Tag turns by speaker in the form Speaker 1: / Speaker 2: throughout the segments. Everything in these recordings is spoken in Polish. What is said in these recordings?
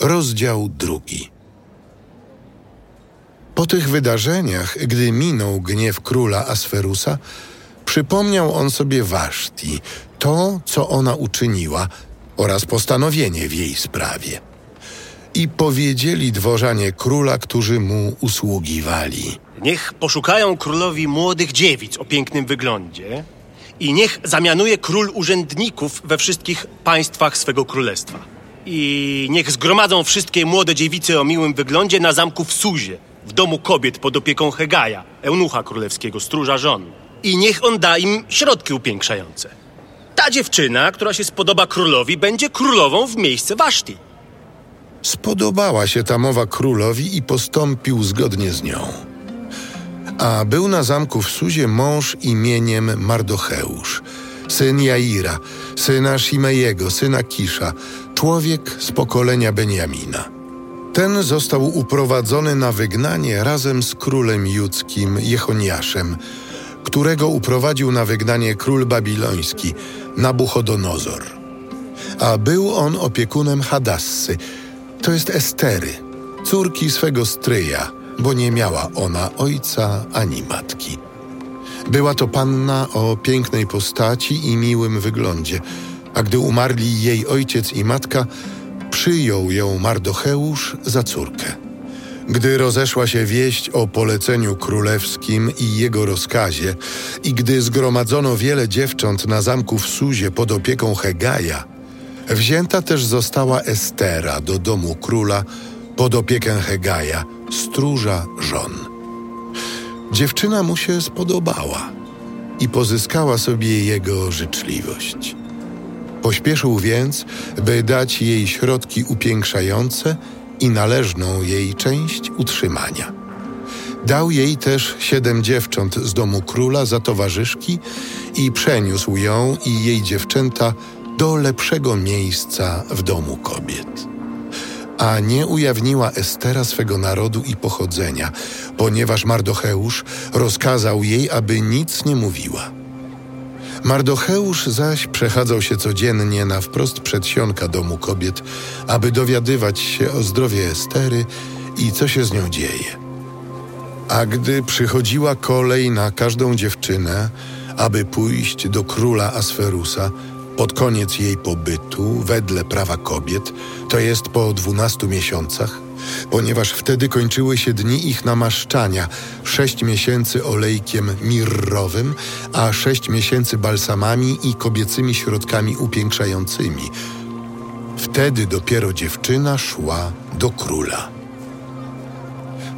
Speaker 1: Rozdział drugi. Po tych wydarzeniach, gdy minął gniew króla Asferusa, przypomniał on sobie Waszti, to, co ona uczyniła oraz postanowienie w jej sprawie. I powiedzieli dworzanie króla, którzy mu usługiwali.
Speaker 2: Niech poszukają królowi młodych dziewic o pięknym wyglądzie i niech zamianuje król urzędników we wszystkich państwach swego królestwa. I niech zgromadzą wszystkie młode dziewice o miłym wyglądzie na zamku w Suzie, w domu kobiet pod opieką Hegaja, eunucha królewskiego, stróża żon. I niech on da im środki upiększające. Ta dziewczyna, która się spodoba królowi, będzie królową w miejsce Waszti.
Speaker 1: Spodobała się ta mowa królowi i postąpił zgodnie z nią. A był na zamku w Suzie mąż imieniem Mardocheusz, syn Jaira, syna Shimejego, syna Kisza, człowiek z pokolenia Benjamina. Ten został uprowadzony na wygnanie razem z królem judzkim Jechoniaszem, którego uprowadził na wygnanie król babiloński Nabuchodonozor. A był on opiekunem Hadassy, to jest Estery, córki swego stryja, bo nie miała ona ojca ani matki. Była to panna o pięknej postaci i miłym wyglądzie, a gdy umarli jej ojciec i matka, przyjął ją Mardocheusz za córkę. Gdy rozeszła się wieść o poleceniu królewskim i jego rozkazie, i gdy zgromadzono wiele dziewcząt na zamku w Suzie pod opieką Hegaja, wzięta też została Estera do domu króla pod opiekę Hegaja, stróża żon. Dziewczyna mu się spodobała i pozyskała sobie jego życzliwość. Pośpieszył więc, by dać jej środki upiększające i należną jej część utrzymania. Dał jej też siedem dziewcząt z domu króla za towarzyszki i przeniósł ją i jej dziewczęta do lepszego miejsca w domu kobiet. A nie ujawniła Estera swego narodu i pochodzenia, ponieważ Mardocheusz rozkazał jej, aby nic nie mówiła. Mardocheusz zaś przechadzał się codziennie na wprost przedsionka domu kobiet, aby dowiadywać się o zdrowie Estery i co się z nią dzieje. A gdy przychodziła kolej na każdą dziewczynę, aby pójść do króla Asferusa, pod koniec jej pobytu, wedle prawa kobiet, to jest po dwunastu miesiącach, ponieważ wtedy kończyły się dni ich namaszczania, sześć miesięcy olejkiem mirrowym, a sześć miesięcy balsamami i kobiecymi środkami upiększającymi. Wtedy dopiero dziewczyna szła do króla.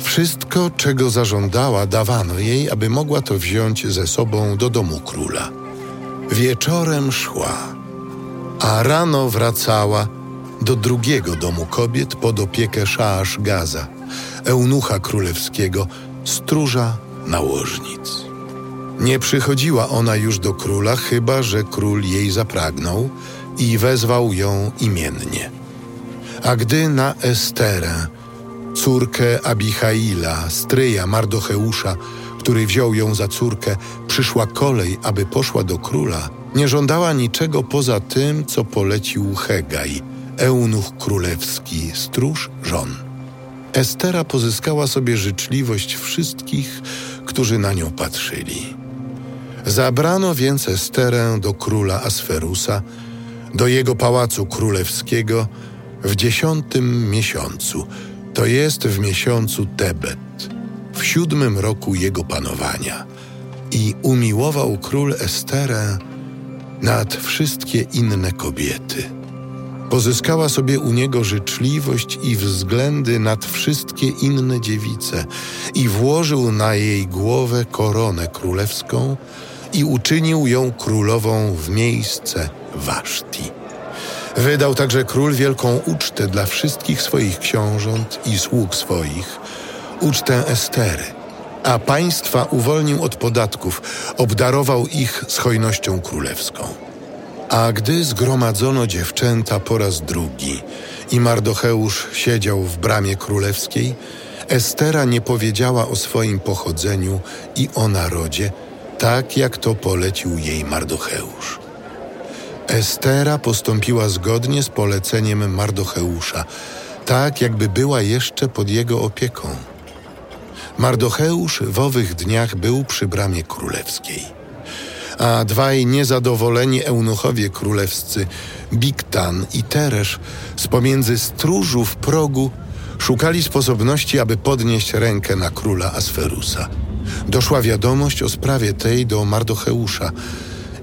Speaker 1: Wszystko, czego zażądała, dawano jej, aby mogła to wziąć ze sobą do domu króla. Wieczorem szła, a rano wracała do drugiego domu kobiet pod opiekę Szasz Gaza, eunucha królewskiego, stróża nałożnic. Nie przychodziła ona już do króla, chyba że król jej zapragnął i wezwał ją imiennie. A gdy na Esterę, córkę Abichaila, stryja Mardocheusza, który wziął ją za córkę, przyszła kolej, aby poszła do króla, nie żądała niczego poza tym, co polecił Hegaj, eunuch królewski, stróż żon. Estera pozyskała sobie życzliwość wszystkich, którzy na nią patrzyli. Zabrano więc Esterę do króla Asferusa, do jego pałacu królewskiego w dziesiątym miesiącu, to jest w miesiącu Tebet, w siódmym roku jego panowania. I umiłował król Esterę nad wszystkie inne kobiety. Pozyskała sobie u niego życzliwość i względy nad wszystkie inne dziewice i włożył na jej głowę koronę królewską i uczynił ją królową w miejsce Waszti. Wydał także król wielką ucztę dla wszystkich swoich książąt i sług swoich, ucztę Estery, a państwa uwolnił od podatków, obdarował ich z hojnością królewską. A gdy zgromadzono dziewczęta po raz drugi i Mardocheusz siedział w bramie królewskiej, Estera nie powiedziała o swoim pochodzeniu i o narodzie, tak jak to polecił jej Mardocheusz. Estera postąpiła zgodnie z poleceniem Mardocheusza, tak jakby była jeszcze pod jego opieką. Mardocheusz w owych dniach był przy bramie królewskiej, a dwaj niezadowoleni eunuchowie królewscy, Biktan i Teresz, z pomiędzy stróżów progu szukali sposobności, aby podnieść rękę na króla Asferusa. Doszła wiadomość o sprawie tej do Mardocheusza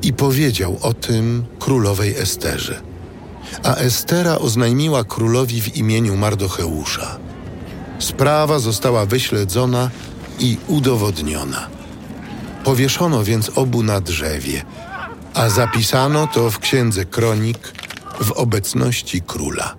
Speaker 1: i powiedział o tym królowej Esterze. A Estera oznajmiła królowi w imieniu Mardocheusza. Sprawa została wyśledzona i udowodniona. Powieszono więc obu na drzewie, a zapisano to w księdze kronik w obecności króla.